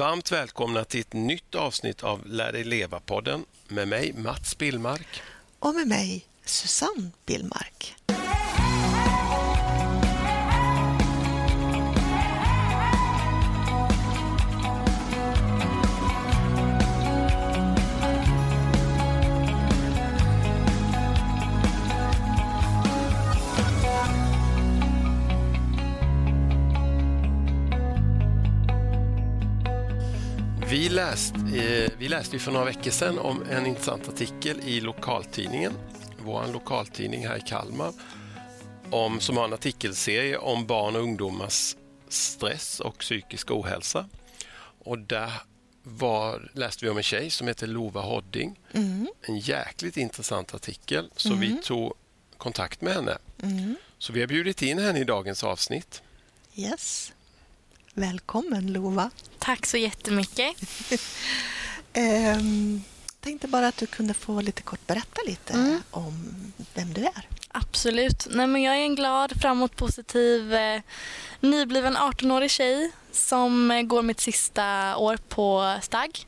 Varmt välkomna till ett nytt avsnitt av Lär dig leva-podden med mig Mats Billmark. Och med mig Susanne Billmark. Vi läste, eh, vi läste för några veckor sedan om en intressant artikel i lokaltidningen, vår lokaltidning här i Kalmar, om, som har en artikelserie om barn och ungdomars stress och psykisk ohälsa. Och där var, läste vi om en tjej som heter Lova Hodding. Mm. En jäkligt intressant artikel, så vi tog kontakt med henne. Mm. Så vi har bjudit in henne i dagens avsnitt. Yes. Välkommen Lova. Tack så jättemycket. Ehm, tänkte bara att du kunde få lite kort berätta lite Mm. om vem du är. Absolut. Nej, men jag är en glad, framåt positiv, eh, nybliven 18-årig tjej som eh, går mitt sista år på STAG.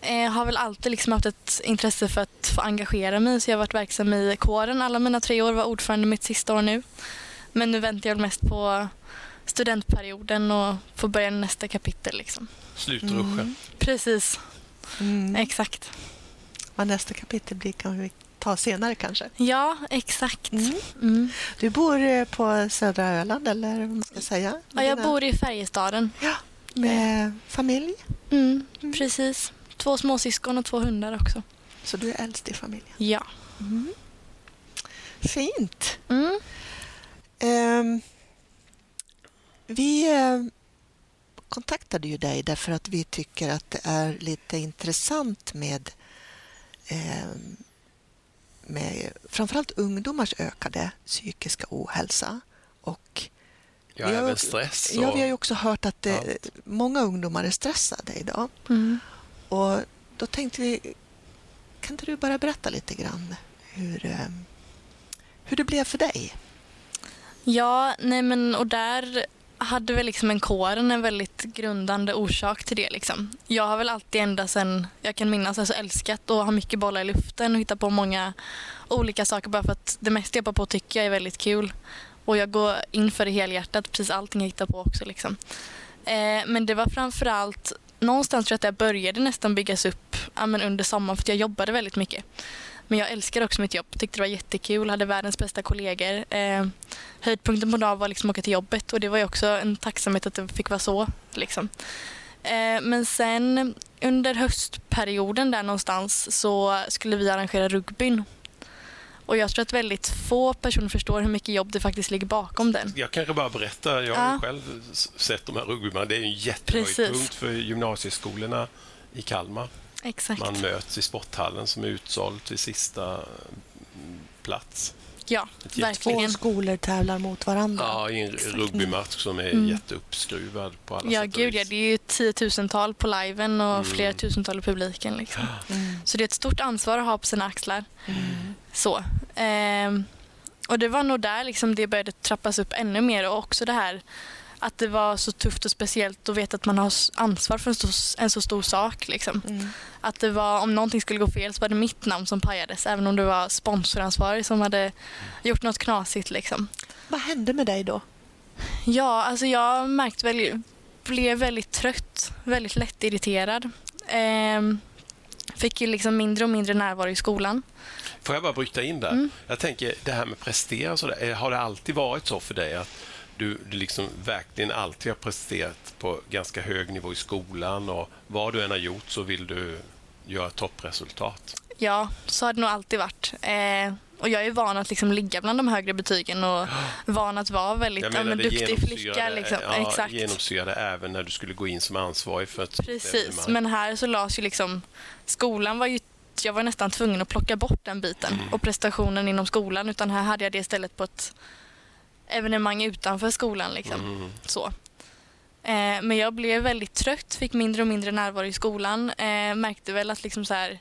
Eh, har väl alltid liksom haft ett intresse för att få engagera mig så jag har varit verksam i kåren alla mina tre år, var ordförande mitt sista år nu. Men nu väntar jag mest på studentperioden och får börja nästa kapitel. Liksom. Slutruscha. Precis, Mm. exakt. Vad nästa kapitel blir kan vi ta senare kanske. Ja, exakt. Mm. Mm. Du bor eh, på södra Öland eller vad man ska säga? Ja, jag Dina- bor i Färjestaden. Ja, med familj. Mm, Mm. Precis. Två småsyskon och två hundar också. Så du är äldst i familjen. Ja. Mm. Fint. Mm. Vi eh, kontaktade ju dig därför att vi tycker att det är lite intressant med, ehm, med framförallt ungdomars ökade psykiska ohälsa. Och Ja, Vi har- även stress. Och, ja, vi har ju också hört att det, allt. många ungdomar är stressade idag. Mm. Och då tänkte vi, kan inte du bara berätta lite grann hur, eh, hur det blev för dig? Ja, nej men och där hade väl liksom en kåren en väldigt grundande orsak till det. Liksom. Jag har väl alltid ända sedan jag kan minnas alltså älskat att ha mycket bollar i luften och hitta på många olika saker bara för att det mesta jag jobbar på tycker jag är väldigt kul. Och jag går in för det helhjärtat, precis allting jag hittar på också. Liksom. Eh, men det var framförallt, någonstans tror jag att det började nästan byggas upp ja, men under sommaren för att jag jobbade väldigt mycket. Men jag älskade också mitt jobb, tyckte det var jättekul, hade världens bästa kollegor. Eh, höjdpunkten på dagen var liksom att åka till jobbet och det var ju också en tacksamhet att det fick vara så. Liksom. Eh, men sen under höstperioden där någonstans så skulle vi arrangera rugbyn. Och jag tror att väldigt få personer förstår hur mycket jobb det faktiskt ligger bakom den. Jag kanske bara berättar, jag har Ja. själv sett de här rugbymmarna. Det är en jättehöjdpunkt för gymnasieskolorna i Kalmar. Exakt. Man möts i sporthallen som är utsåld till sista mm, plats. Ja, Ett Två verkligen. skolor tävlar mot varandra. Ja, i en rugbymatch som är Mm. jätteuppskruvad på alla Ja, sätt gud ja. Det är ju tiotusental på liven och Mm. flera tusental i publiken. Liksom. Mm. Så det är ett stort ansvar att ha på sina axlar. Mm. Så. Ehm, och det var nog där liksom det började trappas upp ännu mer och också det här att det var så tufft och speciellt att veta att man har ansvar för en så, en så stor sak. Liksom. Mm. Att det var, om någonting skulle gå fel så var det mitt namn som pajades även om det var sponsoransvarig som hade gjort något knasigt. Liksom. Vad hände med dig då? Ja, alltså jag märkte väl, blev väldigt trött, väldigt lättirriterad. Ehm, fick ju liksom mindre och mindre närvaro i skolan. Får jag bara bryta in där? Mm. Jag tänker, det här med prestera och sådär, eh, har det alltid varit så för dig att du, du liksom verkligen alltid har presterat på ganska hög nivå i skolan och vad du än har gjort så vill du göra toppresultat? Ja, så har det nog alltid varit. Eh, och jag är van att liksom ligga bland de högre betygen och van att vara väldigt Jag ja, menar, men, duktig flicka. Liksom. Ja, Exakt. genomsyrade även när du skulle gå in som ansvarig för ett Precis, men här så lades ju liksom skolan var ju jag var nästan tvungen att plocka bort den biten Mm. och prestationen inom skolan utan här hade jag det istället på ett evenemang utanför skolan. Liksom. Mm. Så. Eh, men jag blev väldigt trött, fick mindre och mindre närvaro i skolan. Eh, märkte väl att liksom så här,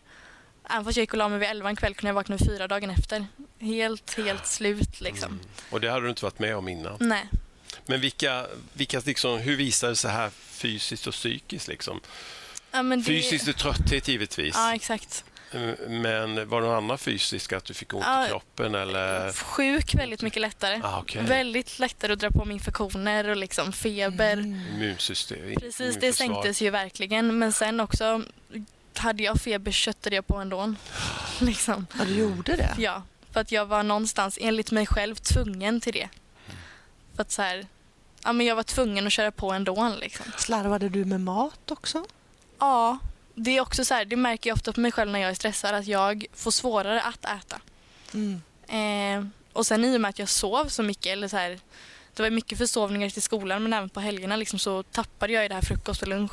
även fast jag gick och la mig vid elva en kväll kunde jag vakna vid fyra dagen efter. Helt, helt slut liksom. Mm. Och det hade du inte varit med om innan. Nej. Men vilka, vilka liksom, hur visar det sig här fysiskt och psykiskt? Liksom? Ja, det... Fysiskt är trötthet givetvis. Ja, exakt. Men var det något annat fysiskt? Att du fick ont Ja, i kroppen? Eller? Sjuk väldigt mycket lättare. Ah, okej. Väldigt lättare att dra på mig infektioner och liksom feber. Mm. Immunsystem? Precis, det sänktes ju verkligen. Men sen också, hade jag feber köttade jag på ändå. liksom. Ja, du gjorde det? Ja, för att jag var någonstans, enligt mig själv, tvungen till det. För att så här, ja men jag var tvungen att köra på ändå liksom. Slarvade du med mat också? Ja, det är också så här, det märker jag ofta på mig själv när jag är stressad, att jag får svårare att äta. Mm. Eh, och sen i och med att jag sov så mycket, eller så här, det var mycket försovningar till skolan men även på helgerna liksom, så tappade jag i det här frukost och lunch.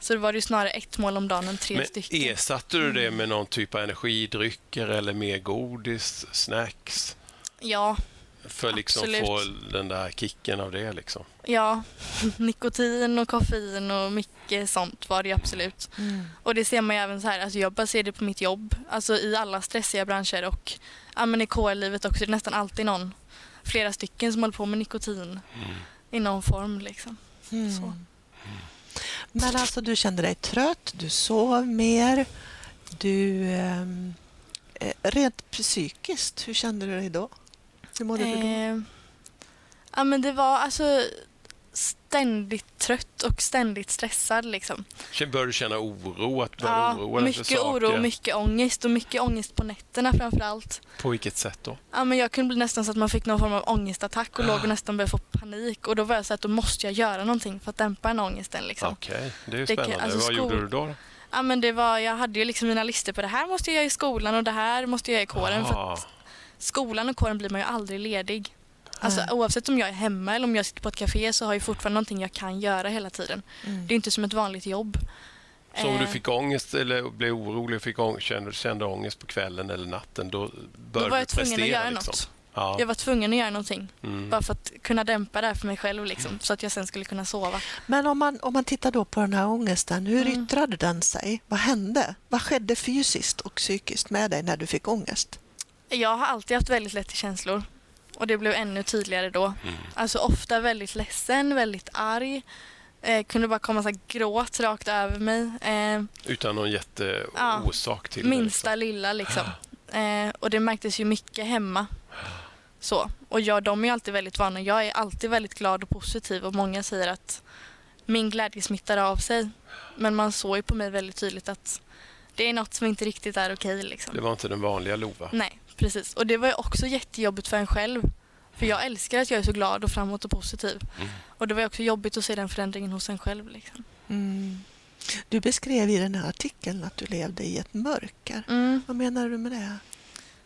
Så det var ju snarare ett mål om dagen än tre Men stycken. ersatte du det med någon typ av energidrycker eller mer godis, snacks? Ja, För liksom Absolut. få den där kicken av det liksom. ja. Nikotin och koffein och mycket sånt var det absolut. Mm. Och det ser man ju även så här, alltså jag baserar det på mitt jobb, alltså i alla stressiga branscher och ja, men i KL-livet också, det är nästan alltid någon, flera stycken som håller på med nikotin i någon form liksom. Mm. Så. Men alltså du kände dig trött, du sov mer, du... ehm, eh, rent psykiskt, hur kände du dig då? Hur mådde du då? Eh, ja men det var alltså ständigt trött och ständigt stressad liksom. Började du känna oro? Att börja Ja, oroa för mycket saker? oro, mycket ångest och mycket ångest på nätterna framför allt. På vilket sätt då? Ja, men jag kunde bli nästan så att man fick någon form av ångestattack och låg och nästan började få panik och då var jag så att då måste jag göra någonting för att dämpa den ångesten liksom. Okej, det är ju Det spännande. alltså Vad gjorde du då? Ja, men det var, jag hade ju liksom mina listor på det här måste jag göra i skolan och det här måste jag göra i kåren. För Ah, att skolan och kåren blir man ju aldrig ledig. Alltså, oavsett om jag är hemma eller om jag sitter på ett café så har jag fortfarande någonting jag kan göra hela tiden. Mm. Det är inte som ett vanligt jobb. så om du Eh, fick ångest eller blev orolig och fick ångest, kände, kände ångest på kvällen eller natten, då började Då var jag du tvungen prestera, att göra liksom. något. Ja. Jag var tvungen att göra någonting. Mm. Bara för att kunna dämpa det här för mig själv liksom, så att jag sen skulle kunna sova. Men om man, om man tittar då på den här ångesten, hur Mm. yttrade den sig? Vad hände? Vad skedde fysiskt och psykiskt med dig när du fick ångest? Jag har alltid haft väldigt lätt till känslor. Och det blev ännu tydligare då. Mm. Alltså ofta väldigt ledsen, väldigt arg. Eh, kunde bara komma så här gråt rakt över mig. Eh, Utan någon Ja. jätteorsak till minsta det. lilla liksom. Eh, och det märktes ju mycket hemma. Så. Och jag, de är ju alltid väldigt vana. Jag är alltid väldigt glad och positiv och många säger att min glädje smittar av sig. Men man såg ju på mig väldigt tydligt att det är något som inte riktigt är okej. liksom. Det var inte den vanliga Lova. Nej, precis. Och det var ju också jättejobbigt för en själv. För jag älskar att jag är så glad och framåt och positiv. Mm. Och det var ju också jobbigt att se den förändringen hos en själv. Liksom. Mm. Du beskrev i den här artikeln att du levde i ett mörker. Mm. Vad menar du med det?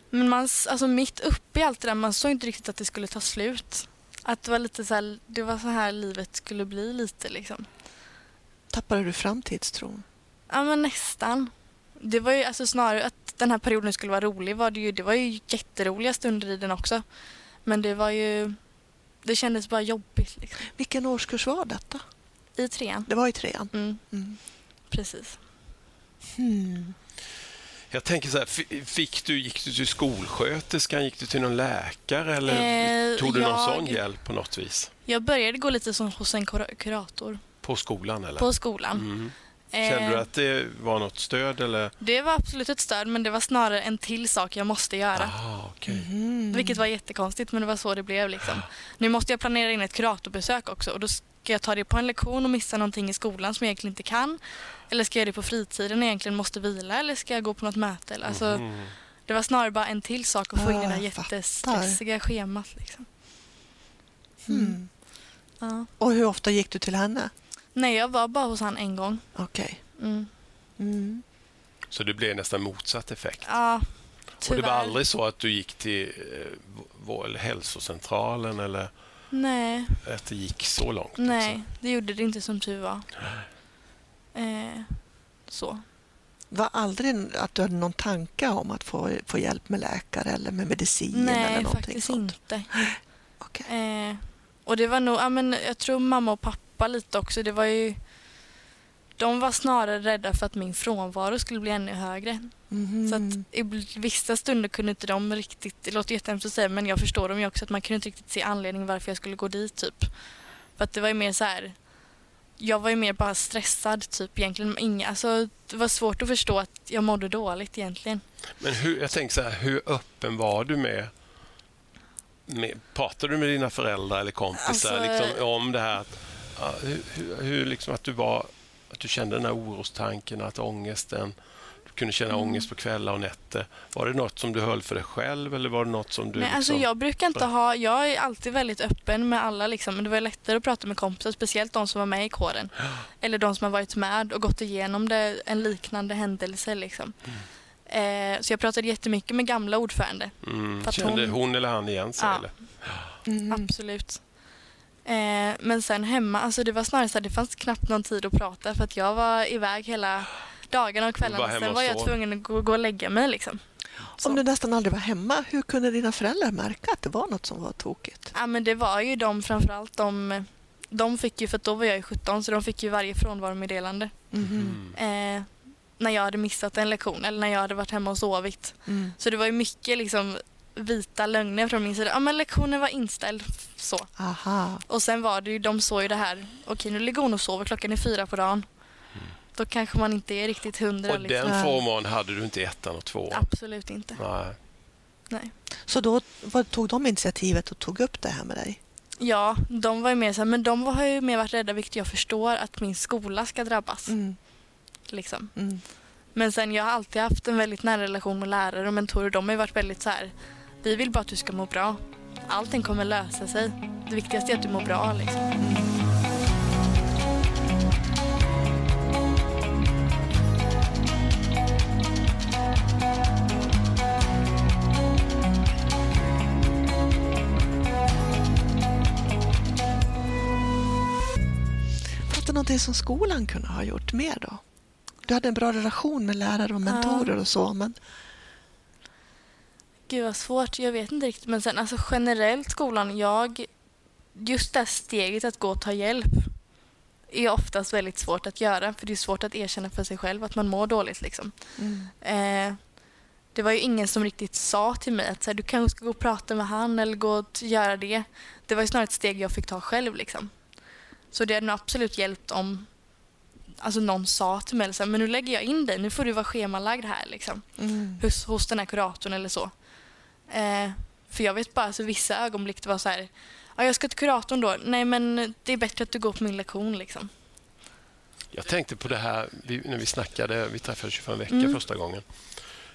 Men man, alltså mitt uppe i allt det där, man såg inte riktigt att det skulle ta slut. Att det var lite så här, det var så här livet skulle bli lite liksom. Tappade du framtidstron? Ja men nästan. Det var ju alltså snarare att den här perioden skulle vara rolig var det ju, det var ju jätteroliga stunder i den också. Men det var ju, det kändes bara jobbigt liksom. Vilken årskurs var detta? I trean. Det var i trean. Mm, Mm. precis. Hmm. Jag tänker så här, fi- fick du, gick du till skolsköterskan, gick du till någon läkare eller Eh, tog du någon jag- sån hjälp på något vis? Jag började gå lite som hos en kura- kurator På skolan eller? på skolan. Mm. Kände du Eh, att det var något stöd eller? Det var absolut ett stöd men det var snarare en till sak jag måste göra. Ah, okej. Mm. Vilket var jättekonstigt men det var så det blev liksom. Nu måste jag planera in ett kuratorbesök också och då ska jag ta det på en lektion och missa någonting i skolan som jag egentligen inte kan. Eller ska jag göra det på fritiden jag egentligen måste vila eller ska jag gå på något möte? Eller- Alltså, Mhm. Det var snarare bara en till sak att få in i det jag fattar. jättestressiga schemat. Liksom. Mm. Ja. Och hur ofta gick du till henne? Nej, jag var bara hos han en gång. Okej. Mm. Mm. Så det blev nästan motsatt effekt? Ja, Och det tyvärr. var aldrig så att du gick till eh, eller hälsocentralen eller Nej, att det gick så långt? nej, Liksom? det gjorde det inte som tur var. Eh, så. Var aldrig att du hade någon tanke om att få, få hjälp med läkare eller med medicin eller Nej, någonting faktiskt sånt? inte. Okej. Eh, och det var nog, ja, men jag tror mamma och pappa lite också. Det var ju De var snarare rädda för att min frånvaro skulle bli ännu högre. Mhm. Så att i vissa stunder kunde inte de riktigt, det låter jättehemskt att säga men jag förstår dem ju också att man kunde inte riktigt se anledningen varför jag skulle gå dit typ. För att det var ju mer så här, jag var ju mer bara stressad typ egentligen. Inga, alltså, det var svårt att förstå att jag mådde dåligt egentligen. Men hur, jag tänker så här, hur öppen var du med, med pratade du med dina föräldrar eller kompisar Alltså- liksom, om det här? Hur, hur, liksom att du var, att du kände den här orostanken, att ångesten, du kunde känna Mm. ångest på kvällar och nätter. Var det något som du höll för dig själv eller var det något som du... Nej, alltså liksom, jag brukar inte ha, jag är alltid väldigt öppen med alla liksom, men det var lättare att prata med kompisar, speciellt de som var med i kåren. Eller de som har varit med och gått igenom det, en liknande händelse liksom. Eh, så jag pratade jättemycket med gamla ordförande, mm, för att kände hon- hon... eller han igen sig? Ja. Eller? Mm. absolut. Eh, men sen hemma, alltså det var snarare så att det fanns knappt någon tid att prata för att jag var iväg hela dagarna och kvällarna. Sen var jag tvungen att gå, gå och lägga mig liksom. Så. Om du nästan aldrig var hemma, hur kunde dina föräldrar märka att det var något som var tokigt? Ja, men det var ju de framförallt de, de fick ju, för då var jag ju 17 så de fick ju varje frånvaromeddelande. Mm. Eh, när jag hade missat en lektion eller när jag hade varit hemma och sovit. Mm. Så det var ju mycket liksom vita lögner från min sida. Ja men lektionen var inställd. Så. Aha. Och sen var det ju, de såg ju det här. Okej nu ligger hon och sover, klockan är fyra på dagen. Då kanske man inte är riktigt hundra. Och liksom. den förmånen hade du inte i ettan och tvåan? Absolut inte. Nej. Nej. Så då vad, tog de initiativet och tog upp det här med dig? Ja, de var ju mer så här, men de har ju mer varit rädda, vilket jag förstår, att min skola ska drabbas. Mm. Liksom. Mm. Men sen jag har alltid haft en väldigt nära relation med lärare och mentorer. De har ju varit väldigt så här, vi vill bara att du ska må bra. Allting kommer lösa sig. Det viktigaste är att du mår bra. Liksom. Det någonting som skolan kunde ha gjort mer då? Du hade en bra relation med lärare och mentorer och så, men Gud vad svårt, jag vet inte riktigt. Men sen alltså generellt skolan, jag... Just det här steget att gå och ta hjälp är oftast väldigt svårt att göra. För det är svårt att erkänna för sig själv att man mår dåligt. Liksom. mm. Eh, det var ju ingen som riktigt sa till mig att så här, du kanske ska gå och prata med han eller gå och göra det. Det var ju snarare ett steg jag fick ta själv. Liksom. Så det hade nog absolut hjälpt om alltså, någon sa till mig så här, men nu lägger jag in dig, nu får du vara schemalagd här. Liksom Mm. hos, hos den här kuratorn eller så. Eh, för jag vet bara, alltså, vissa ögonblick det var så här, ja, jag ska till kuratorn då. Nej men det är bättre att du går på min lektion liksom. Jag tänkte på det här vi, när vi snackade, vi träffades ju för en vecka Mm. första gången.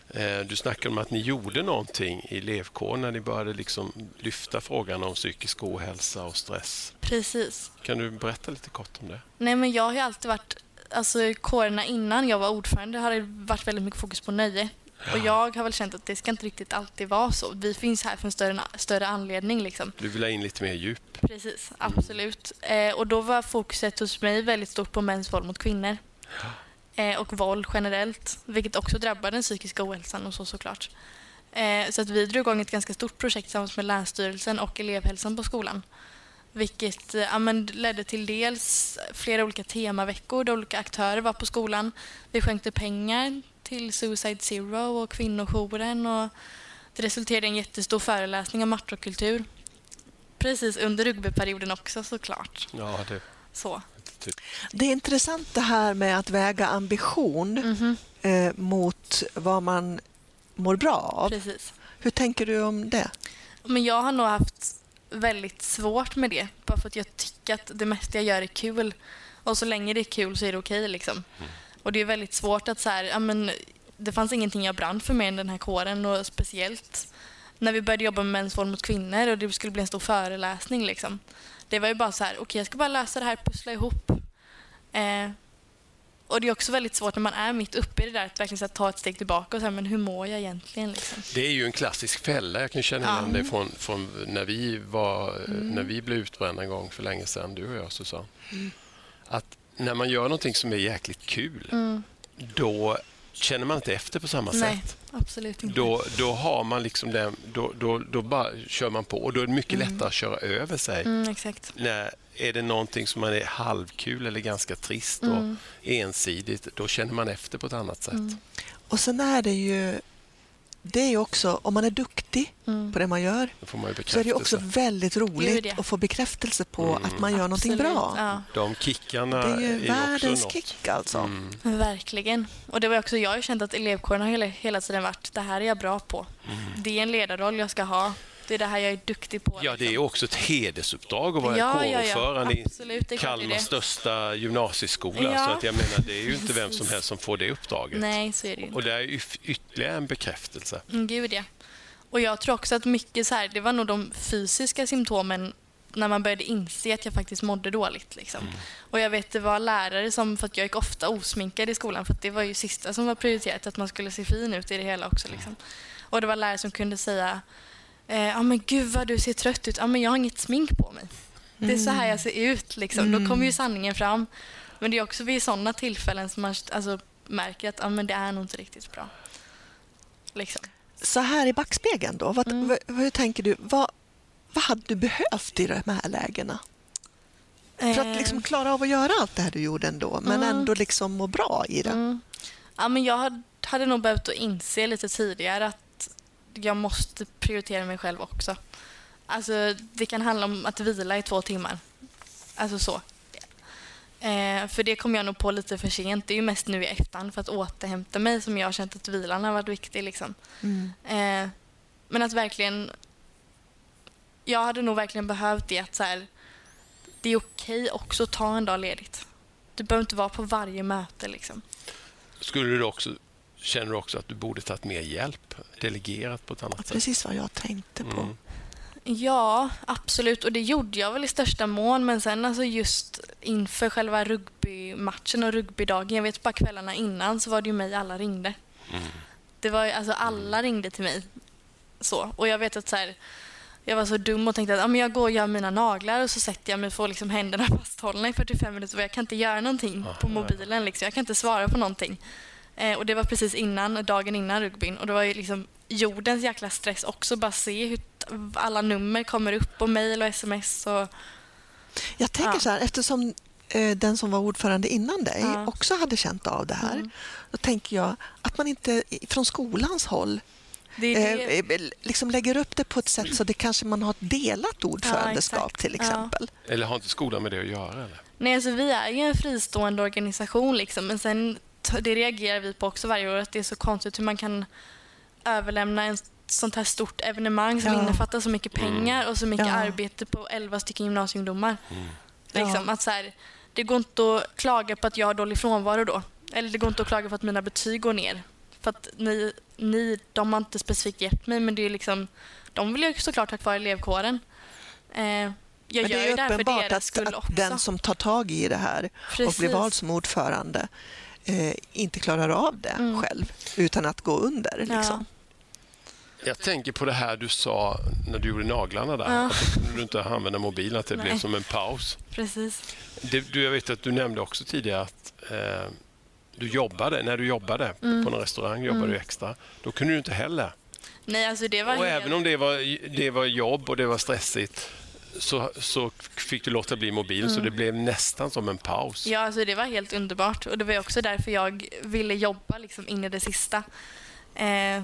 Eh, Du snackade om att ni gjorde någonting i elevkåren när ni började liksom lyfta frågan om psykisk ohälsa och stress. Precis. Kan du berätta lite kort om det? Nej men jag har alltid varit, alltså i kårerna innan jag var ordförande har det varit väldigt mycket fokus på nöje. Och jag har väl känt att det ska inte riktigt alltid vara så. Vi finns här för en större, större anledning liksom. Du vill ha in lite mer djup. Precis, absolut. Eh, och då var fokuset hos mig väldigt stort på mäns våld mot kvinnor. Eh, och våld generellt, vilket också drabbar den psykiska ohälsan och så såklart. Eh, så att vi drog igång ett ganska stort projekt tillsammans med Länsstyrelsen och elevhälsan på skolan. Vilket eh, ja, ledde till dels flera olika temaveckor där olika aktörer var på skolan. Vi skänkte pengar till Suicide Zero och kvinnojouren och det resulterade i en jättestor föreläsning om matte och kultur. Precis under rugbyperioden också såklart. Ja, det Så. typ. Det är intressant det här med att väga ambition Mhm, eh, mot vad man mår bra av. precis. Hur tänker du om det? Men jag har nog haft väldigt svårt med det. Bara för att jag tycker att det mesta jag gör är kul. Och så länge det är kul så är det okej. liksom. Och det är väldigt svårt att så här, ja, men, det fanns ingenting jag brann för mer än den här kåren och speciellt när vi började jobba med mäns våld mot kvinnor och det skulle bli en stor föreläsning. Liksom. Det var ju bara så här, okej jag ska bara lösa det här, pussla ihop. Eh, och det är också väldigt svårt när man är mitt uppe i det där att verkligen här, ta ett steg tillbaka och säga, men hur mår jag egentligen? Liksom. Det är ju en klassisk fälla. Jag kan känna igen Ja. det från, från när, vi var, när vi blev utbrända en gång för länge sedan, du och jag Susanne. Att när man gör någonting som är jäkligt kul, Mm. då känner man inte efter på samma Nej, sätt. absolut inte. Då, då har man liksom den, då, då, då bara kör man på och då är det mycket lättare att köra över sig Mm, exakt. när, är det någonting som man är halvkul eller ganska trist och Mm. ensidigt, då känner man efter på ett annat sätt. Och sen är det ju... Det är ju också, om man är duktig Mm. på det man gör man ju så är det också väldigt roligt att få bekräftelse på Mm. att man gör någonting Absolut, bra. Ja. De kickarna Det är ju också världens något. kick alltså. Mm. Verkligen. Och det var också jag har ju känt att elevkåren har hela, hela tiden varit det här är jag bra på. Det är en ledarroll jag ska ha. Det är det här jag är duktig på. Ja, det är liksom. också ett hedersuppdrag att vara Ja, ja, ja. kårordförande Absolut, det i Kalmars största gymnasieskola. Ja. Så att jag menar, det är ju inte vem som helst som får det uppdraget. Nej, så är det ju Och inte. det är ytterligare en bekräftelse. Mm, Gud, ja. Och jag tror också att mycket så här, det var nog de fysiska symptomen när man började inse att jag faktiskt mådde dåligt. Liksom. Mm. Och jag vet det var lärare som, för att jag gick ofta osminkad i skolan för att det var ju sista som var prioriterat, att man skulle se fin ut i det hela också. Liksom. Och det var lärare som kunde säga eh, ja men gud vad du ser trött ut, ja men jag har inget smink på mig. Det är så här jag ser ut liksom. Då kommer ju sanningen fram. Men det är också vid sådana tillfällen som man alltså, märker att ja, men det är nog inte riktigt bra. Liksom. Så här i backspegeln då, vad, Mm. vad, hur tänker du? Vad, vad hade du behövt i de här lägena? För att liksom klara av att göra allt det här du gjorde ändå, men Mm. ändå liksom må bra i det. Mm. Ja, men jag hade nog behövt att inse lite tidigare att jag måste prioritera mig själv också. Alltså, det kan handla om att vila i två timmar. Alltså så. Eh, för det kom jag nog på lite för sent. Det är ju mest nu i efterhand för att återhämta mig som jag har känt att vilan har varit viktig. Liksom. Mm. Eh, men att verkligen... Jag hade nog verkligen behövt det att så här, det är okej också att ta en dag ledigt. Du behöver inte vara på varje möte. Liksom. Skulle du också, känner du också att du borde tagit mer hjälp? Delegerat på ett annat sätt? Precis vad jag tänkte på. Mm. Ja, absolut. Och det gjorde jag väl i största mån. Men sen alltså just inför själva rugbymatchen och rugbydagen, jag vet bara kvällarna innan så var det ju mig alla ringde. Mm. Det var ju- alltså alla ringde till mig. Så. Och jag vet att så här, jag var så dum och tänkte att ja, men jag går och gör mina naglar och så sätter jag mig och får liksom händerna fasthållna i 45 minuter och jag kan inte göra någonting på mobilen. Liksom. Jag kan inte svara på någonting. Eh, och det var precis innan, dagen innan rugbyn. Och det var ju liksom jordens jäkla stress också. Bara se hur alla nummer kommer upp och mejl och sms. Och, Jag tänker Ja. så här, eftersom eh, den som var ordförande innan dig Ja. också hade känt av det här, Mm. då tänker jag att man inte från skolans håll det är det. eh, eh, liksom lägger upp det på ett sätt så det kanske man har ett delat ordförandeskap exakt. till Ja. exempel. Eller har inte skolan med det att göra? Eller? Nej, alltså vi är ju en fristående organisation liksom, men sen det reagerar vi på också varje år att det är så konstigt hur man kan överlämna en sånt här stort evenemang som Ja. innefattar så mycket pengar och så mycket Ja. arbete på 11 stycken gymnasieungdomar. Liksom, Ja. att så här, det går inte att klaga på att jag har dålig frånvaro då. Eller det går inte att klaga på att mina betyg går ner. För att ni, ni de har inte specifikt hjälpt mig men det är liksom, de vill ju såklart ha kvar elevkåren. Eh, jag Men gör det är ju uppenbart att, att den som tar tag i det här och blir Precis. vald som ordförande eh, inte klarar av det Mm. själv utan att gå under. Liksom. Jag tänker på det här du sa när du gjorde naglarna där. Ja. Att du inte använda mobilen, att det Nej. blev som en paus. Precis. Det, du, jag vet att du nämnde också tidigare att eh, du jobbade, när du jobbade Mm. på någon restaurang jobbade du extra. Då kunde du inte heller. Nej, alltså det var Och helt... även om det var, det var jobb och det var stressigt så, så fick du låta bli mobilen så det blev nästan som en paus. Ja, alltså det var helt underbart. Och det var också därför jag ville jobba liksom in i det sista. Eh,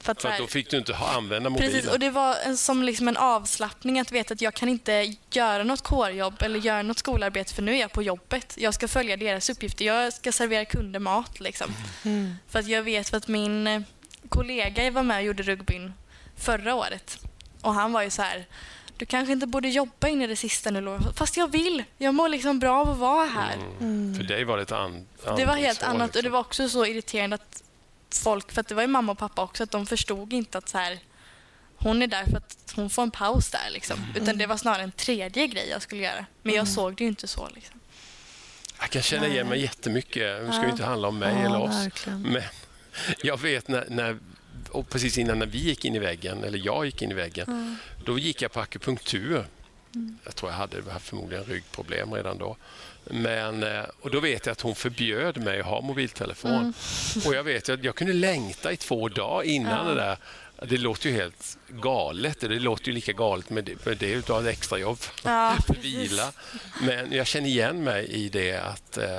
för att, För att här- då fick du inte ha, använda mobilen. Precis, och det var en, som liksom en avslappning att veta att jag kan inte göra något kårjobb eller göra något skolarbete för nu är jag på jobbet. Jag ska följa deras uppgifter. Jag ska servera kunder mat. Liksom. Mm. För att jag vet för att min eh, kollega var med och gjorde rugbyn förra året. Och han var ju så här, du kanske inte borde jobba in i det sista nu. Fast jag vill. Jag mår liksom bra av att vara här. Mm. För dig var det ett an, Det var helt andningshål, annat och det liksom. var också så irriterande att folk, för att det var ju mamma och pappa också, att de förstod inte att så här, hon är där för att hon får en paus där liksom. Utan det var snarare en tredje grej jag skulle göra. Men jag såg det ju inte så liksom. Jag kan känna igen mig jättemycket. Nu ska Ja. inte handla om mig Ja, eller oss. verkligen. Men jag vet när, när och precis innan när vi gick in i väggen, eller jag gick in i väggen, då gick jag på akupunktur. Jag tror jag hade förmodligen ryggproblem redan då. Men, eh, och då vet jag att hon förbjöd mig att ha mobiltelefon. Mm. Och jag vet att jag kunde längta i två dagar innan Ja. det där. Det låter ju helt galet. Det låter ju lika galet med det, med det utav ett extrajobb Ja, för vila. Men jag känner igen mig i det att eh,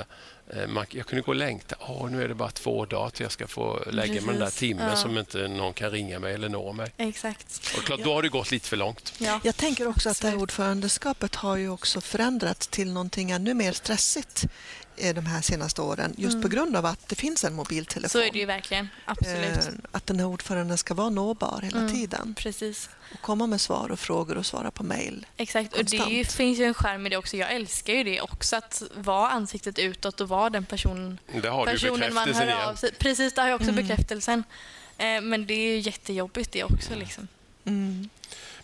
eh, man, jag kunde gå och längta. Åh, nu är det bara två dagar till jag ska få lägga mig den där timmen Ja. som inte någon kan ringa mig eller nå mig. Exakt. Och klart, då har det gått lite för långt. Ja. Jag tänker också att det här ordförandeskapet har ju också förändrats till någonting ännu mer stressigt eh, de här senaste åren just på grund av att det finns en mobiltelefon. Mm. Så är det ju verkligen. Absolut. Eh, Att den här ordföranden ska vara nåbar hela Mm. tiden Precis. och komma med svar och frågor och svara på mejl. Exakt, och det ju, Konstant. finns ju en skärm i det också. Jag älskar ju det också, att vara ansiktet utåt och vara den person, Där har du personen man hör igen. av sig. Precis, där har jag också Mm. bekräftelsen. Eh, men det är ju jättejobbigt det också. Liksom. Mm.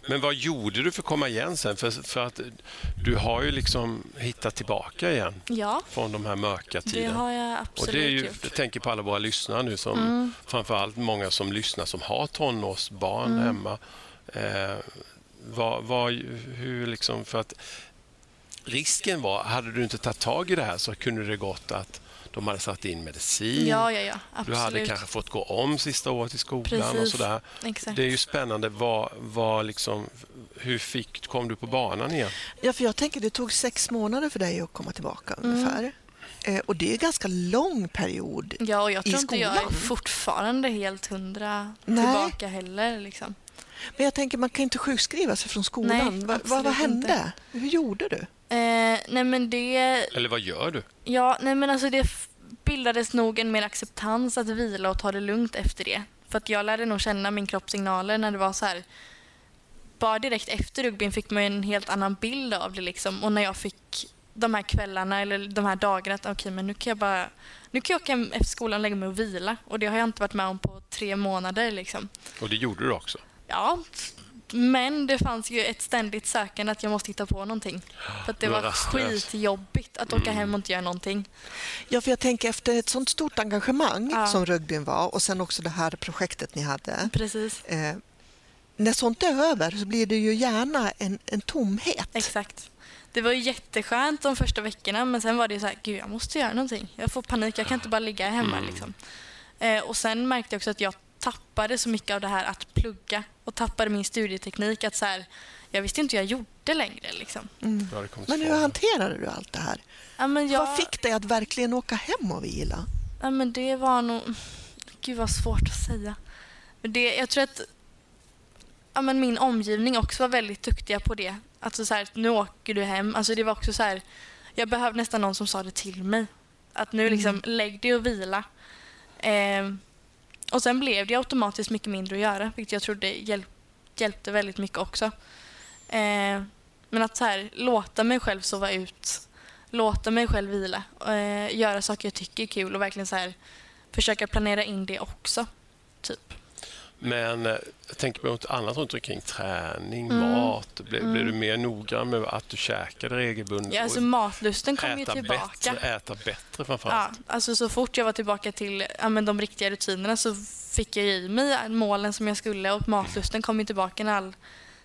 Men vad gjorde du för att komma igen sen? För, för att du har ju liksom hittat tillbaka igen Ja, från de här mörka det tiderna. har jag Och absolut det är ju, gjort. jag tänker på alla våra lyssnare nu, som, Mm. framförallt många som lyssnar som har tonårsbarn Mm. hemma. Eh, vad, vad, hur liksom, för att risken var, hade du inte tagit tag i det här så kunde det gått att de hade satt in medicin. Ja, ja, ja. du Absolut. hade kanske fått gå om sista året i skolan och Precis. sådär. Exakt. Det är ju spännande. Vad, vad liksom, hur fick, kom du på banan igen? Ja, för jag tänker det tog sex månader för dig att komma tillbaka Mm. ungefär. Eh, och det är en ganska lång period. Ja, och jag i tror inte jag är skolan. fortfarande helt hundra Nej. tillbaka heller. Liksom. Men jag tänker man kan inte sjukskriva sig från skolan. Nej, vad, vad, absolut vad hände? inte. Hur gjorde du? Eh, nej, men det... Eller vad gör du? Ja, nej men alltså det bildades nog en mer acceptans att vila och ta det lugnt efter det. För att jag lärde nog känna min kroppssignaler när det var så här. Bara direkt efter rugbyn fick man en helt annan bild av det liksom. Och när jag fick de här kvällarna eller de här dagarna att okej men nu kan jag bara nu kan jag åka hem efter skolan och lägga mig och vila. Och det har jag inte varit med om på tre månader liksom. Och det gjorde du också. Ja, men det fanns ju ett ständigt sökande att jag måste hitta på någonting. För att det var var skitjobbigt att åka Mm. hem och inte göra någonting. Ja, för jag tänker efter ett sånt stort engagemang Ja. som rugbyn var och sen också det här projektet ni hade. Precis. Eh, när sånt är över så blir det ju gärna en, en tomhet. Exakt. Det var ju jätteskönt de första veckorna men sen var det ju så här, gud jag måste göra någonting. Jag får panik, jag kan inte bara ligga hemma Mm. liksom. Eh, och sen märkte jag också att jag tappade så mycket av det här att plugga och tappade min studieteknik. Att så här, jag visste inte hur jag gjorde längre liksom. Mm. Men hur hanterade du allt det här? Ja, men jag, Vad fick dig att verkligen åka hem och vila? Ja, men det var nog... Gud, vad svårt att säga. Det, jag tror att ja, men min omgivning också var väldigt duktiga på det. Alltså så här, nu åker du hem. Alltså det var också så här, jag behövde nästan någon som sa det till mig. Att nu liksom, Mm. lägg dig och vila. Ehm, och sen blev det automatiskt mycket mindre att göra, vilket jag trodde hjälp, hjälpte väldigt mycket också. Eh, men att så här, låta mig själv sova ut, låta mig själv vila, eh, göra saker jag tycker är kul och verkligen så här, försöka planera in det också. Typ. Men eh, jag tänker på något annat runt omkring. Träning, Mm. mat. Blev, Mm. blev du mer noggrann med att du käkade regelbundet? Ja, alltså matlusten kom ju tillbaka. Bättre, äta bättre framförallt. Ja, alltså så fort jag var tillbaka till ja, men de riktiga rutinerna så fick jag i mig målen som jag skulle och matlusten kom ju tillbaka när all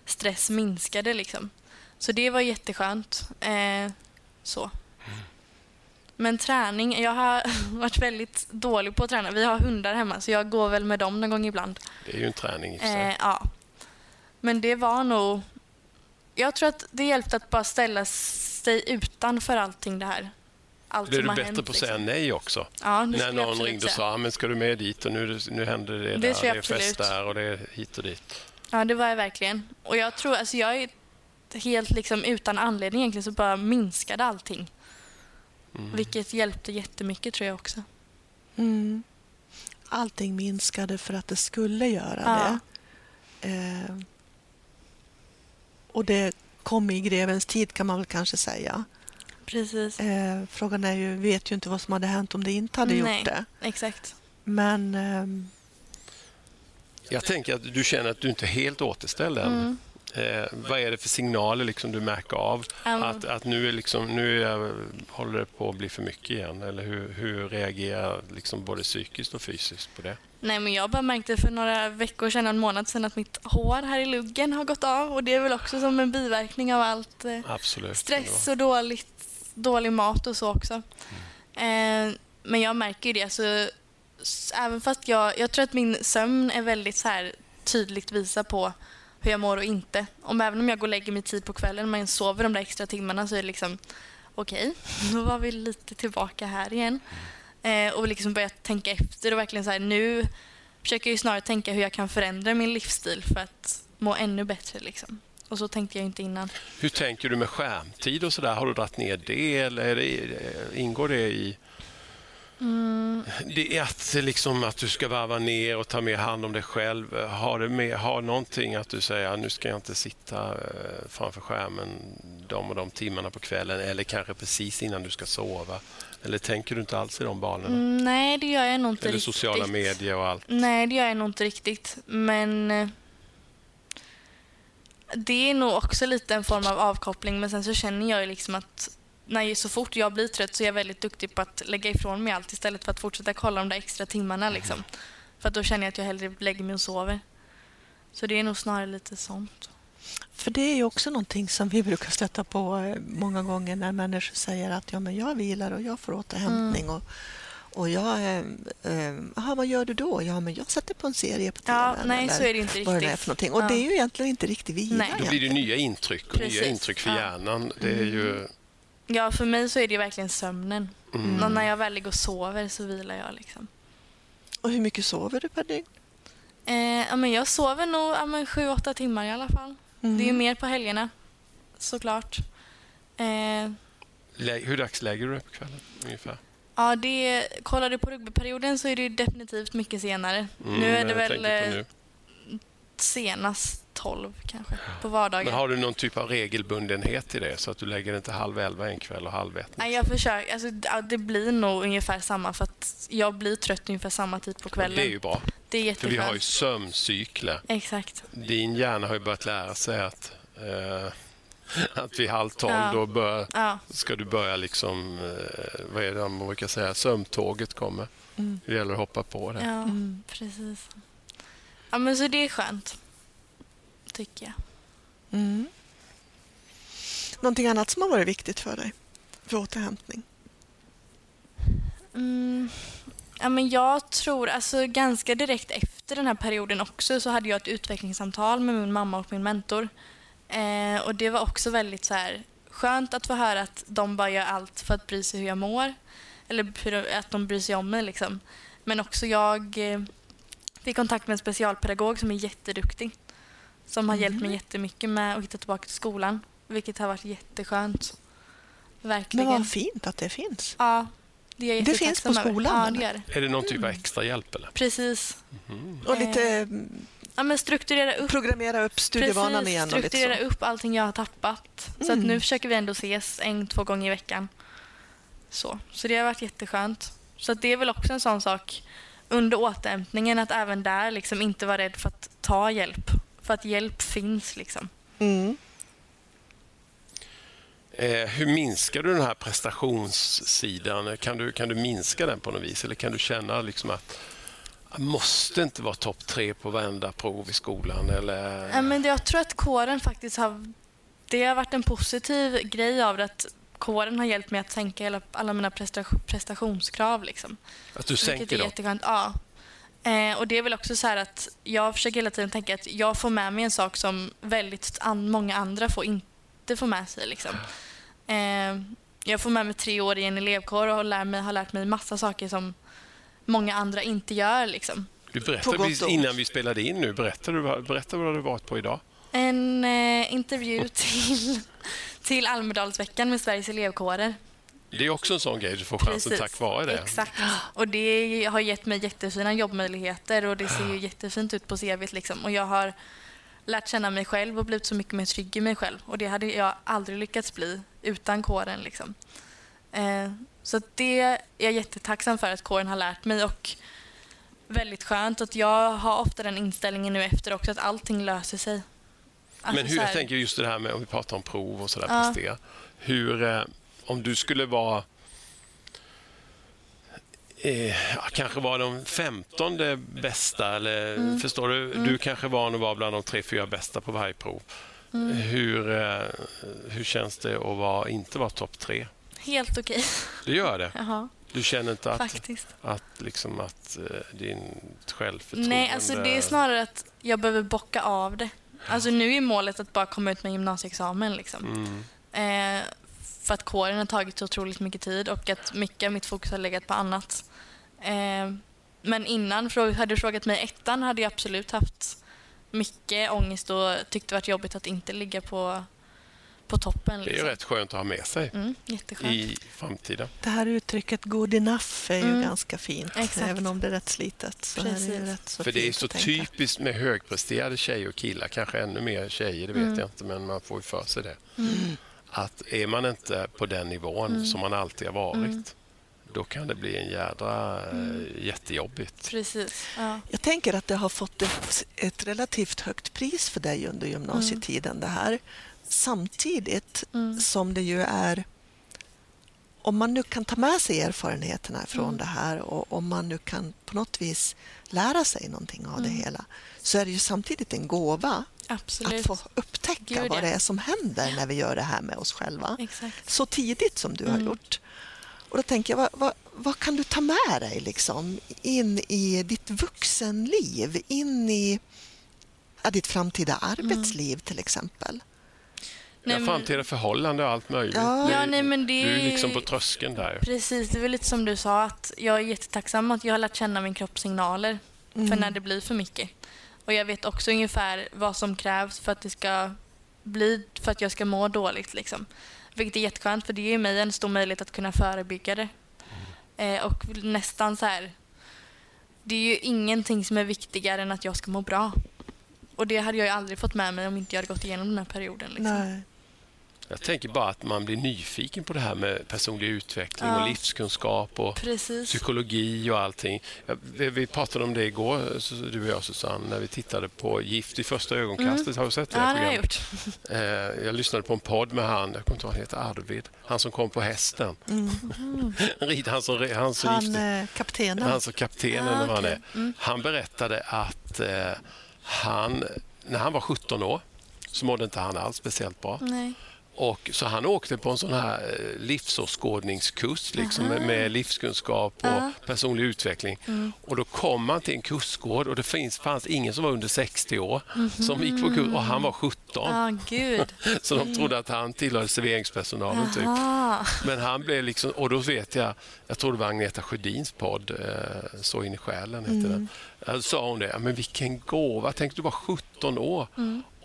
stress minskade. Liksom. Så det var jätteskönt. Eh, så. Men träning, jag har varit väldigt dålig på att träna. Vi har hundar hemma så jag går väl med dem någon gång ibland. Det är ju en träning i. Eh, ja. Men det var nog... Jag tror att det hjälpte att bara ställa sig utanför allting det här. Allt Blev du bättre hänt, på att säga liksom. nej också? Ja, När någon ringde och säga. sa, "Ah, men ska du med dit och nu, nu händer det, Det där, det är fest där och det är hit och dit. Ja, det var jag verkligen. Och jag tror, alltså jag är helt liksom utan anledning egentligen så bara minskade allting. Mm. Vilket hjälpte jättemycket tror jag också. Mm. Allting minskade för att det skulle göra Ja. det. Eh, och det kom i grevens tid kan man väl kanske säga. Precis. Eh, frågan är ju, vi vet ju inte vad som hade hänt om det inte hade Nej. gjort det. Exakt. Men ehm, Jag tänker att du känner att du inte är helt återställd än. Mm. Eh, vad är det för signaler liksom du märker av Um, att, att nu, är liksom, nu är, håller det på att bli för mycket igen? Eller hur, hur reagerar liksom både psykiskt och fysiskt på det? Nej, men jag bara märkte för några veckor sedan, en månad sedan, att mitt hår här i luggen har gått av. Och det är väl också som en biverkning av allt eh, Absolut. stress och dåligt, dålig mat och så också. Eh, men jag märker det. Alltså, s- även fast jag, jag tror att min sömn är väldigt så här, tydligt visar på hur jag mår och inte. Om även om jag går och lägger mig tid på kvällen men sover de där extra timmarna så är det liksom okej, då var vi lite tillbaka här igen. Eh, och liksom börja tänka efter och verkligen så här nu försöker jag ju snarare tänka hur jag kan förändra min livsstil för att må ännu bättre liksom. Och så tänkte jag inte innan. Hur tänker du med skärmtid och sådär? Har du dragit ner det eller är det, eh, ingår det i Mm, det är att, liksom, att du ska varva ner och ta mer hand om dig själv? Har det med, har någonting att du säger nu ska jag inte sitta eh, framför skärmen de och de timmarna på kvällen eller kanske precis innan du ska sova? Eller tänker du inte alls i de banorna? mm, nej, det gör jag nog inte eller riktigt. sociala medier och allt? Nej, det gör jag nog inte riktigt. Men eh, det är nog också lite en form av avkoppling. Men sen så känner jag ju liksom att när, så fort jag blir trött så är jag väldigt duktig på att lägga ifrån mig allt istället för att fortsätta kolla de där extra timmarna. Liksom. För att då känner jag att jag hellre lägger mig och sover. Så det är nog snarare lite sånt. För det är ju också någonting som vi brukar stöta på eh, många gånger när människor säger att ja, men jag vilar och jag får återhämtning. Mm. Och, och jag, eh, eh, aha, vad gör du då? Ja, men jag sätter på en serie på TV. Ja, nej, eller så är det inte vad det är riktigt. för någonting. Och Ja. det är ju egentligen inte riktigt vila. Nej. Då blir det nya intryck och nya Precis. intryck för Ja. hjärnan. Det är ju... Ja, för mig så är det ju verkligen sömnen. Mm. Och när jag väl ligger och sover så vilar jag. Liksom. Och hur mycket sover du per dygn? Eh, ja, men jag sover nog ja, men sju, åtta timmar i alla fall. Mm. Det är ju mer på helgerna, såklart. Eh, Lä- Hur dags lägger du dig på kvällen ungefär? ja, det, kollar du på rugbyperioden så är det definitivt mycket senare. Mm, nu är det väl tänker på eh, nu. Senast 12 kanske, på vardagar. Men har du någon typ av regelbundenhet i det så att du lägger inte halv elva en kväll och halv ett? Nej, jag försöker, alltså, ja, det blir nog ungefär samma för att jag blir trött ungefär samma tid på kvällen. Det är ju bra, Det är för vi har ju sömncykler. Exakt. Din hjärna har ju börjat lära sig att, eh, att vid halv tolv Ja. då bör, Ja, ska du börja liksom, eh, vad är det man brukar säga, sömntåget kommer. Mm. Det gäller att hoppa på det. ja Mm. precis. Ja, men så det är skönt, tycker jag. Mm. Någonting annat som har varit viktigt för dig för återhämtning? Mm. Ja, men jag tror, alltså ganska direkt efter den här perioden också så hade jag ett utvecklingssamtal med min mamma och min mentor. Eh, och det var också väldigt så här, skönt att få höra att de bara gör allt för att bry sig hur jag mår. Eller att de bryr sig om mig liksom. Men också jag eh, fick kontakt med en specialpedagog som är jätteduktig. Som har hjälpt mig Mhm. jättemycket med att hitta tillbaka till skolan. Vilket har varit jätteskönt. Verkligen. Men vad fint att det finns. Ja, det Det finns på skolan, Ja, det gör det. Är det någon typ av extra hjälp eller? Precis. Mhm. Och lite Eh, mm, Ja, men strukturera upp, programmera upp studievanan precis, igen. Och lite strukturera så. upp allting jag har tappat. Så att Mm. nu försöker vi ändå ses en, två gånger i veckan. Så, så det har varit jätteskönt. Så att det är väl också en sån sak under återhämtningen att även där liksom inte vara rädd för att ta hjälp. För att hjälp finns liksom. Mm. Eh, hur minskar du den här prestationssidan? Kan du, kan du minska den på något vis? Eller kan du känna liksom att jag måste inte vara topp tre på varenda prov i skolan? Eller... Ja, men jag tror att kåren faktiskt har... Det har varit en positiv grej av det att kåren har hjälpt mig att sänka hela, alla mina prestation, prestationskrav. Liksom. Att du Vilket sänker är dem? jätteskönt. Ja. Eh, och det är väl också så här att jag försöker hela tiden tänka att jag får med mig en sak som väldigt an- många andra får inte få med sig. Liksom. Eh, jag får med mig tre år i en elevkår och lär mig, har lärt mig massa saker som många andra inte gör. Liksom. Du berättade innan vi spelade in nu. Berätta, du, berätta vad du har varit på idag. En eh, intervju till, till Almedalsveckan med Sveriges elevkårer. Det är också en sån grej du får chansen tack vare det. Exakt. Och det har gett mig jättefina jobbmöjligheter och det ser ju jättefint ut på CVt. Liksom. Och jag har lärt känna mig själv och blivit så mycket mer trygg i mig själv. Och det hade jag aldrig lyckats bli utan kåren. Liksom. Eh, så det är jag jättetacksam för att kåren har lärt mig. Och väldigt skönt att jag har ofta den inställningen nu efter också att allting löser sig. Alltså, Men hur, jag tänker just det här med om vi pratar om prov och sådär, Ja. prestera. Hur, eh, om du skulle vara eh, kanske var de femtonde bästa, eller Mm. förstår du? Du kanske var att vara bland de tre, fyra bästa på varje prov. Mm. Hur, eh, hur känns det att vara, inte vara topp tre? Helt okej. Du gör det? Jaha, Du känner inte att, faktiskt. att, liksom att eh, din självförtroende... Nej, alltså det är snarare att jag behöver bocka av det. Alltså nu är målet att bara komma ut med gymnasieexamen. Liksom. Mm. Eh, för att kåren har tagit så otroligt mycket tid och att mycket av mitt fokus har legat på annat. Eh, men innan, hade du frågat mig ettan hade jag absolut haft mycket ångest och tyckt det varit jobbigt att inte ligga på, på toppen. Det är ju Liksom. rätt skönt att ha med sig Mm, jätteskönt. i framtiden. Det här uttrycket good enough är ju Mm. ganska fint, Exakt. även om det är rätt slitet. Så här är det Precis. rätt så För det är så typiskt med högpresterade tjejer och killar, kanske ännu mer tjejer, det vet Mm. jag inte, men man får ju för sig det. Mm. Att är man inte på den nivån Mm. som man alltid har varit, Mm. då kan det bli en jädra eh, jättejobbigt. Precis. Ja. Jag tänker att det har fått ett, ett relativt högt pris för dig under gymnasietiden det här. Samtidigt Mm. som det ju är om man nu kan ta med sig erfarenheterna från Mm. det här och om man nu kan på något vis lära sig någonting av det Mm. hela så är det ju samtidigt en gåva Absolut. att få upptäcka Gud, vad det är som händer när vi gör det här med oss själva Exakt. så tidigt som du har Mm. gjort. Och då tänker jag, vad, vad, vad kan du ta med dig liksom, in i ditt vuxenliv, in i ja, ditt framtida arbetsliv till exempel? Nej, Ja, men- framtida förhållanden och allt möjligt. Ja. Du- Ja, nej, men det- Du är liksom på tröskeln där. Precis, det är väl lite som du sa att jag är jättetacksam att jag har lärt känna min kropps signaler för Mm. när det blir för mycket. Och jag vet också ungefär vad som krävs för att det ska bli, för att jag ska må dåligt liksom. Vilket är jätteskönt för det ger mig en stor möjlighet att kunna förebygga det. Eh, och nästan så här, det är ju ingenting som är viktigare än att jag ska må bra. Och det hade jag ju aldrig fått med mig om inte jag hade gått igenom den här perioden. Liksom. Nej. Jag tänker bara att man blir nyfiken på det här med personlig utveckling Ja. och livskunskap och Precis. psykologi och allting. Vi, pratade om det igår, du och jag Susanne, när vi tittade på Gift i första ögonkastet. Har du sett det Mm. Ja, det har jag gjort. Eh, Jag lyssnade på en podd med han, jag kommer inte ihåg han heter, Arvid. Han som kom på hästen. Rid, han som, han som Han, gifte eh, kaptenen. han som kaptenen Ah, vad han är. Mm. Han berättade att eh, han, när han var 17 år så mådde inte han alls speciellt bra. Nej. Och, så han åkte på en sån här eh, livsåskådningskurs liksom, med, med livskunskap och Ja. personlig utveckling. Och Då kom han till en kursgård och det finns, fanns ingen som var under 60 år som gick på kurs och han var 17. Ja, gud. Så de trodde att han tillhörde serveringspersonalen. Typ. Aha. Men han blev liksom, och då vet jag, jag tror det var Agneta Sjödins podd, eh, Så in i själen hette den. Då sa hon det, men vilken gåva, tänk du var 17 år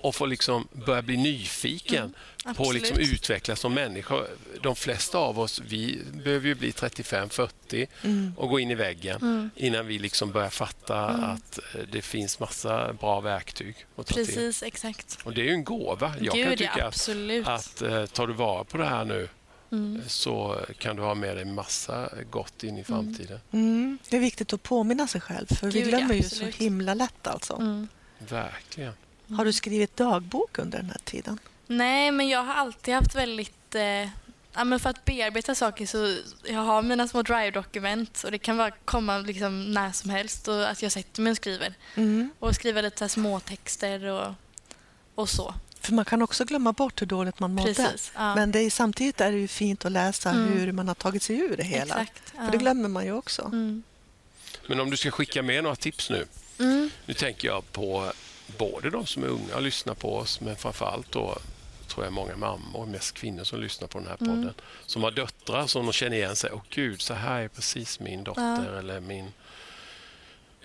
och få liksom börja bli nyfiken på att liksom Absolut. utvecklas som människa. De flesta av oss, vi behöver ju bli 35-40 och gå in i väggen innan vi liksom börjar fatta att eh, det finns massa bra verktyg att ta till. Precis, exakt. Och det är ju en gåva. Jag kan Gud, tycka ja, att absolut. att eh, tar du vara på det här nu Mm. så kan du ha med dig massa gott in i framtiden. Mm. Det är viktigt att påminna sig själv, för vi Gud, ja, glömmer ju så absolut. himla lätt. Alltså. Mm. Verkligen. Har du skrivit dagbok under den här tiden? Nej, men jag har alltid haft väldigt... Eh, ja, men för att bearbeta saker så jag har mina små drive-dokument och det kan bara komma liksom när som helst och att jag sätter mig och skriver. Mm. Och skriver lite så här småtexter och, och så. För man kan också glömma bort hur dåligt man mådde. Precis. Ja. Men det är, samtidigt är det ju fint att läsa Mm. hur man har tagit sig ur det hela. Exakt. Ja. För det glömmer man ju också. Mm. Men om du ska skicka med några tips nu. Mm. Nu tänker jag på både de som är unga och lyssnar på oss men framför allt då tror jag många mammor, mest kvinnor som lyssnar på den här podden. Som har döttrar som de känner igen sig. Åh gud, så här är precis min dotter eller min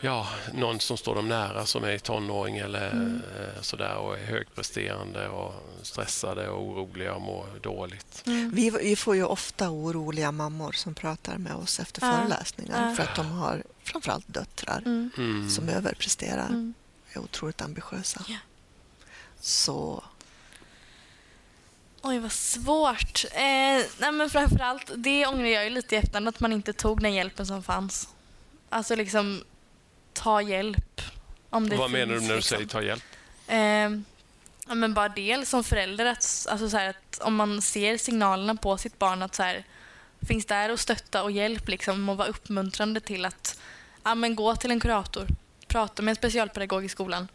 Ja, någon som står dem nära som är tonåring eller eh, sådär och är högpresterande och stressade och oroliga och mår dåligt. Mm. Vi, vi får ju ofta oroliga mammor som pratar med oss efter Ja. föreläsningar Ja. för att de har framförallt döttrar Mm. Mm. som överpresterar, Mm. Är otroligt ambitiösa. Ja. Så Oj, vad svårt. Eh, nej, men framförallt, det ångrar jag ju lite i efterhand, att man inte tog den hjälpen som fanns. Alltså liksom, ta hjälp. Om det Vad finns, menar du när du liksom. säger ta hjälp? Eh, Ja, men bara det som förälder, att, alltså så här, att om man ser signalerna på sitt barn att så här, finns där och stötta och hjälp liksom, och vara uppmuntrande till att ja, men gå till en kurator, prata med en specialpedagog i skolan.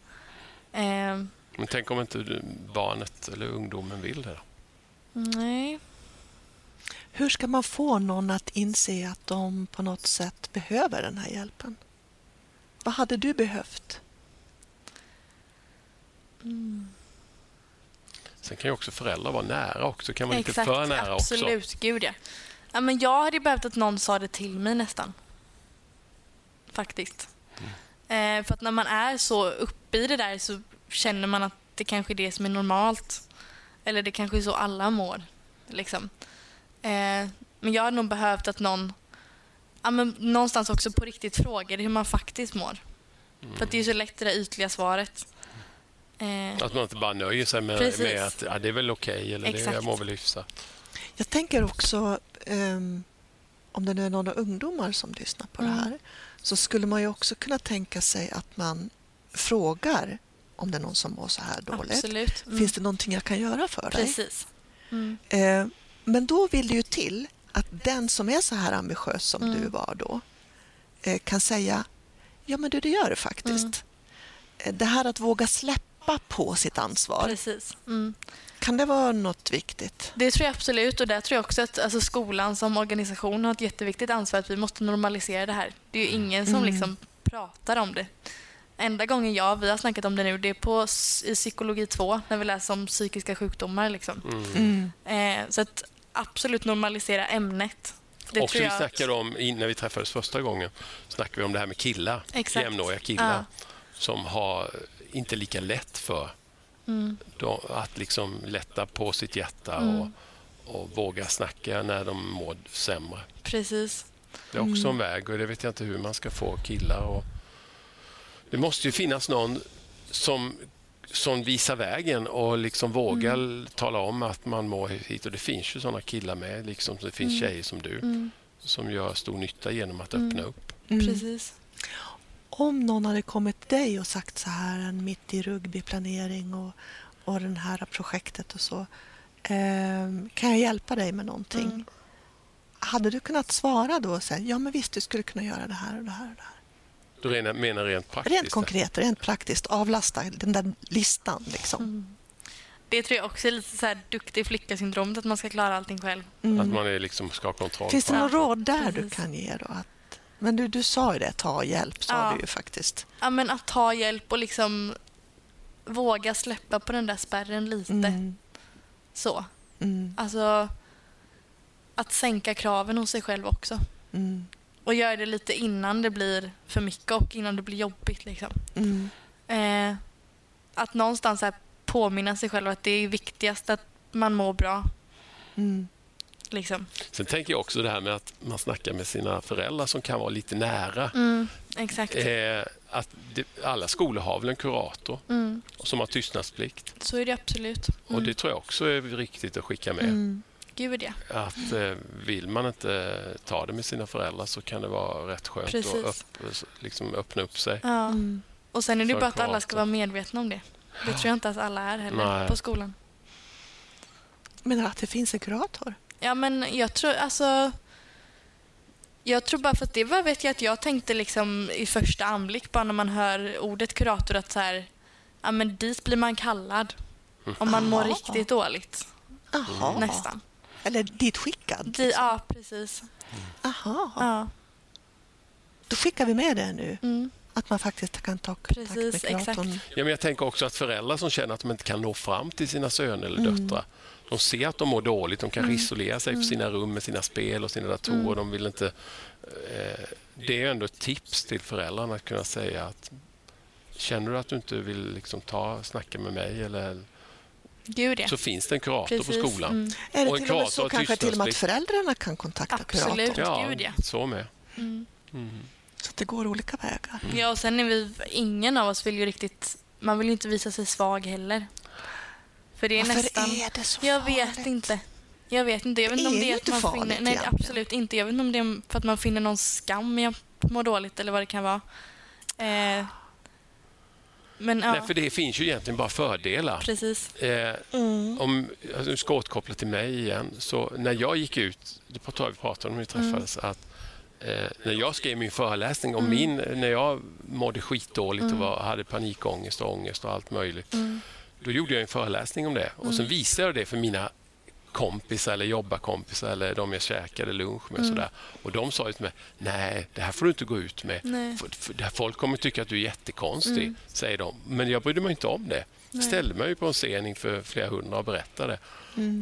Eh, Men tänk om inte barnet eller ungdomen vill det? nej. Hur ska man få någon att inse att de på något sätt behöver den här hjälpen? Vad hade du behövt? Sen kan ju också föräldrar vara nära också. Kan lite Exakt, för nära också. absolut. Gud ja. ja men jag hade behövt att någon sa det till mig nästan. Faktiskt. Mm. Eh, för att när man är så uppe i det där så känner man att det kanske är det som är normalt. Eller det kanske är så alla mår. Liksom. Eh, men jag hade nog behövt att någon ja, men någonstans också på riktigt frågade hur man faktiskt mår. För att det är så lätt det där ytliga svaret. Eh, Att man inte bara nöjer sig med, med att ja, det är väl okej eller det, jag mår väl hyfsat. Jag tänker också, ehm, om det nu är några ungdomar som lyssnar på Mm. det här, så skulle man ju också kunna tänka sig att man frågar om det är någon som mår så här dåligt. Mm. Finns det någonting jag kan göra för dig? Precis. Mm. Eh, men då vill det ju till att den som är så här ambitiös som Mm. du var då eh, kan säga ja men du det gör det faktiskt. Mm. Eh, Det här att våga släppa på sitt ansvar, Precis. Mm. kan det vara något viktigt? Det tror jag absolut och där tror jag också att alltså, skolan som organisation har ett jätteviktigt ansvar att vi måste normalisera det här. Det är ju ingen som Mm. liksom pratar om det. Enda gången jag och vi har snackat om det nu det är på, i psykologi 2 när vi läser om psykiska sjukdomar. Liksom. Mm. Eh, så att absolut normalisera ämnet. Det Också tror vi jag. snackade om, när vi träffades första gången, snackade vi om det här med killar, Exakt. jämnåriga killar Ja. som har inte lika lätt för Mm. de, att liksom lätta på sitt hjärta Mm. och, och våga snacka när de mår sämre. Precis. Det är också en väg och det vet jag inte hur man ska få killar. Och... Det måste ju finnas någon som, som visar vägen och liksom vågar Mm. tala om att man mår hit. Och det finns ju sådana killar med, liksom det finns tjejer som du, Mm. som gör stor nytta genom att Mm. öppna upp. Mm. Precis. Om någon hade kommit till dig och sagt så här, en mitt i rugbyplanering och, och det här projektet och så, ehm, kan jag hjälpa dig med någonting? Mm. Hade du kunnat svara då och säga, ja men visst du skulle kunna göra det här och det här och det här? Du menar rent praktiskt? Rent konkret, rent praktiskt, avlasta den där listan liksom. Mm. Det tror jag också är lite så här duktig flicka-syndromet, att man ska klara allting själv. Mm. Att man är liksom ska ha kontroll Finns det några råd där du precis. kan ge då? Att, men du, du sa ju det, ta hjälp sa Ja. du ju faktiskt. Ja, men att ta hjälp och liksom våga släppa på den där spärren lite. Mm. Så. Mm. Alltså att sänka kraven hos sig själv också. Mm. Och göra det lite innan det blir för mycket och innan det blir jobbigt. Liksom. Mm. Eh, att någonstans här påminna sig själv att det är viktigast att man mår bra. Mm. Liksom. Sen tänker jag också det här med att man snackar med sina föräldrar som kan vara lite nära. Mm, exakt. Eh, att det, alla skolor har väl en kurator Mm, som har tystnadsplikt. så är det absolut. Och Mm. Det tror jag också är riktigt att skicka med. Mm. Gud ja. Att eh, Vill man inte ta det med sina föräldrar så kan det vara rätt skönt Precis. att upp, liksom öppna upp sig. ja. Mm. Och sen är det bara att alla ska vara medvetna om det. Det tror jag inte att alla är heller Nej. på skolan. Du att det finns en kurator? Ja, men jag tror alltså... Jag tror bara för att det var, vet jag att jag tänkte liksom i första anblick bara när man hör ordet kurator att så här, ja men dit blir man kallad om man mår Aha. riktigt dåligt. Aha. Nästan. Eller dit skickad? Di, ja, precis. Aha. Ja, Då skickar vi med det nu. mm, Att man faktiskt kan ta kontakt Precis, med kuratorn. exakt. Ja, men jag tänker också att föräldrar som känner att de inte kan nå fram till sina söner eller Mm. döttrar. De ser att de mår dåligt, de kanske isolerar sig på sina rum med sina spel och sina datorer. Mm. De vill inte, eh, det är ändå ett tips till föräldrarna att kunna säga att känner du att du inte vill liksom ta, snacka med mig eller, gud ja. så finns det en kurator Precis. på skolan. Mm, Är Och en till och med så kanske till och med att föräldrarna kan kontakta Absolut. kuratorn? Ja, Gud, ja. så med. mm. Mm. Så att det går olika vägar. Ja, och sen är vi, ingen av oss vill ju riktigt, man vill ju inte visa sig svag heller. För det är Varför nästan... är det så Jag farligt? vet inte. Jag vet inte. Jag vet inte om det är att man farligt finner... Nej, egentligen. absolut inte. Jag vet inte om det är för att man finner någon skam i att må dåligt eller vad det kan vara. Eh, Men ja, Nej, för det finns ju egentligen bara fördelar. precis. Eh, Mm. om, alltså, nu ska jag återkoppla till mig igen. Så när jag gick ut, det pratade vi pratade om när vi träffades, att eh, när jag skrev min föreläsning om min, när jag mådde skitdåligt och var, hade panikångest och ångest och allt möjligt. Då gjorde jag en föreläsning om det och sen visade jag det för mina kompisar eller jobbarkompisar eller de jag käkade lunch med. Sådär. Och De sa till mig, nej, det här får du inte gå ut med. För, för, folk kommer tycka att du är jättekonstig, säger de. Men jag brydde mig inte om det. Jag ställde mig på en scen inför flera hundra och berättade.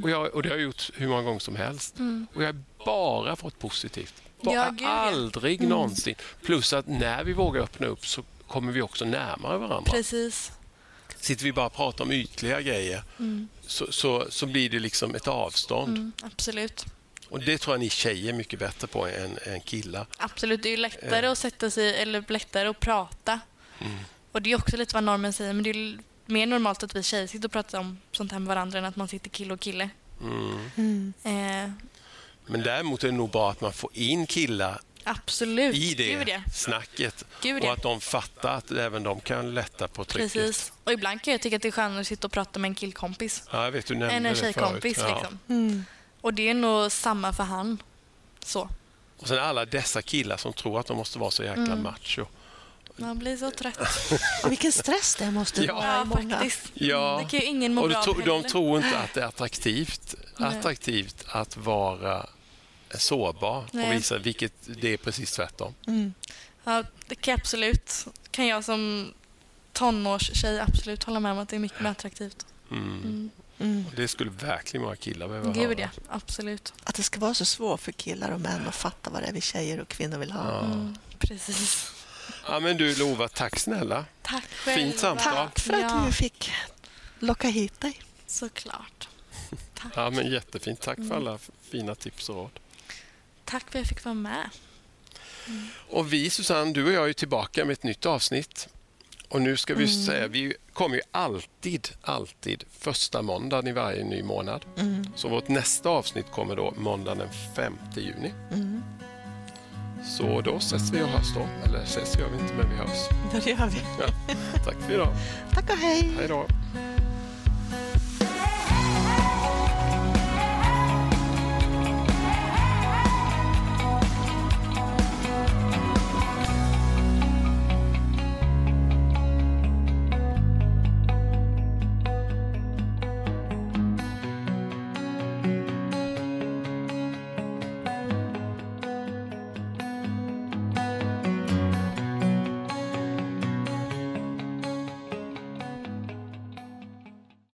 Och, jag, och Det har jag gjort hur många gånger som helst. Och Jag har bara fått positivt. Bara, Ja, gud, ja. aldrig någonsin. Plus att när vi vågar öppna upp så kommer vi också närmare varandra. Precis. Sitter vi bara och pratar om ytliga grejer så, så, så blir det liksom ett avstånd. Mm, absolut. Och Det tror jag ni tjejer är mycket bättre på än, än killar. Absolut, det är ju Eh. lättare att sätta sig eller lättare att prata. Mm. Och det är också lite vad normen säger, men det är mer normalt att vi tjejer sitter och pratar om sånt här med varandra än att man sitter kille och kille. Mm. Mm. Eh, Men däremot är det nog bra att man får in killar absolut. i det Gud, ja. snacket Gud, och ja. att de fattar att även de kan lätta på trycket. Precis. Och ibland kan jag tycka att det är skönare att sitta och prata med en killkompis Ja, jag vet, du nämnde än en det förut. tjejkompis. Ja. Liksom. Mm. Och det är nog samma för han. Så. Och sen alla dessa killar som tror att de måste vara så jäkla Mm. macho. Man blir så trött. Och vilken stress det måste Ja. vara i Ja, många. faktiskt. Ja. Det kan ju ingen må Och bra tro, de tror inte att det är attraktivt, attraktivt att vara sårbar och Nej. visa, vilket det är precis tvärtom. Mm. Ja, det kan jag absolut. Kan jag som tonårstjej absolut hålla med om att det är mycket mer attraktivt. Mm. Mm. Mm. Det skulle verkligen många killar behöva Gud höra. ja, absolut. Att det ska vara så svårt för killar och män att fatta vad det är vi tjejer och kvinnor vill ha. Ja. Mm, precis. Ja, men du Lova, tack snälla. Tack själva. Fint samtal. Tack för att Ja. vi fick locka hit dig. Såklart. Tack. Ja, men jättefint. Tack för alla fina tips och råd. Tack för att jag fick vara med. Och vi, Susanne, du och jag är tillbaka med ett nytt avsnitt. Och nu ska vi Mm. säga, vi kommer ju alltid, alltid första måndagen i varje ny månad. Mm. Så vårt nästa avsnitt kommer då måndagen den 5 juni. Mm. Så då ses vi och hörs då. Eller ses gör vi inte, men vi hörs. Det gör vi. Tack för idag. Tack och hej. Hej då.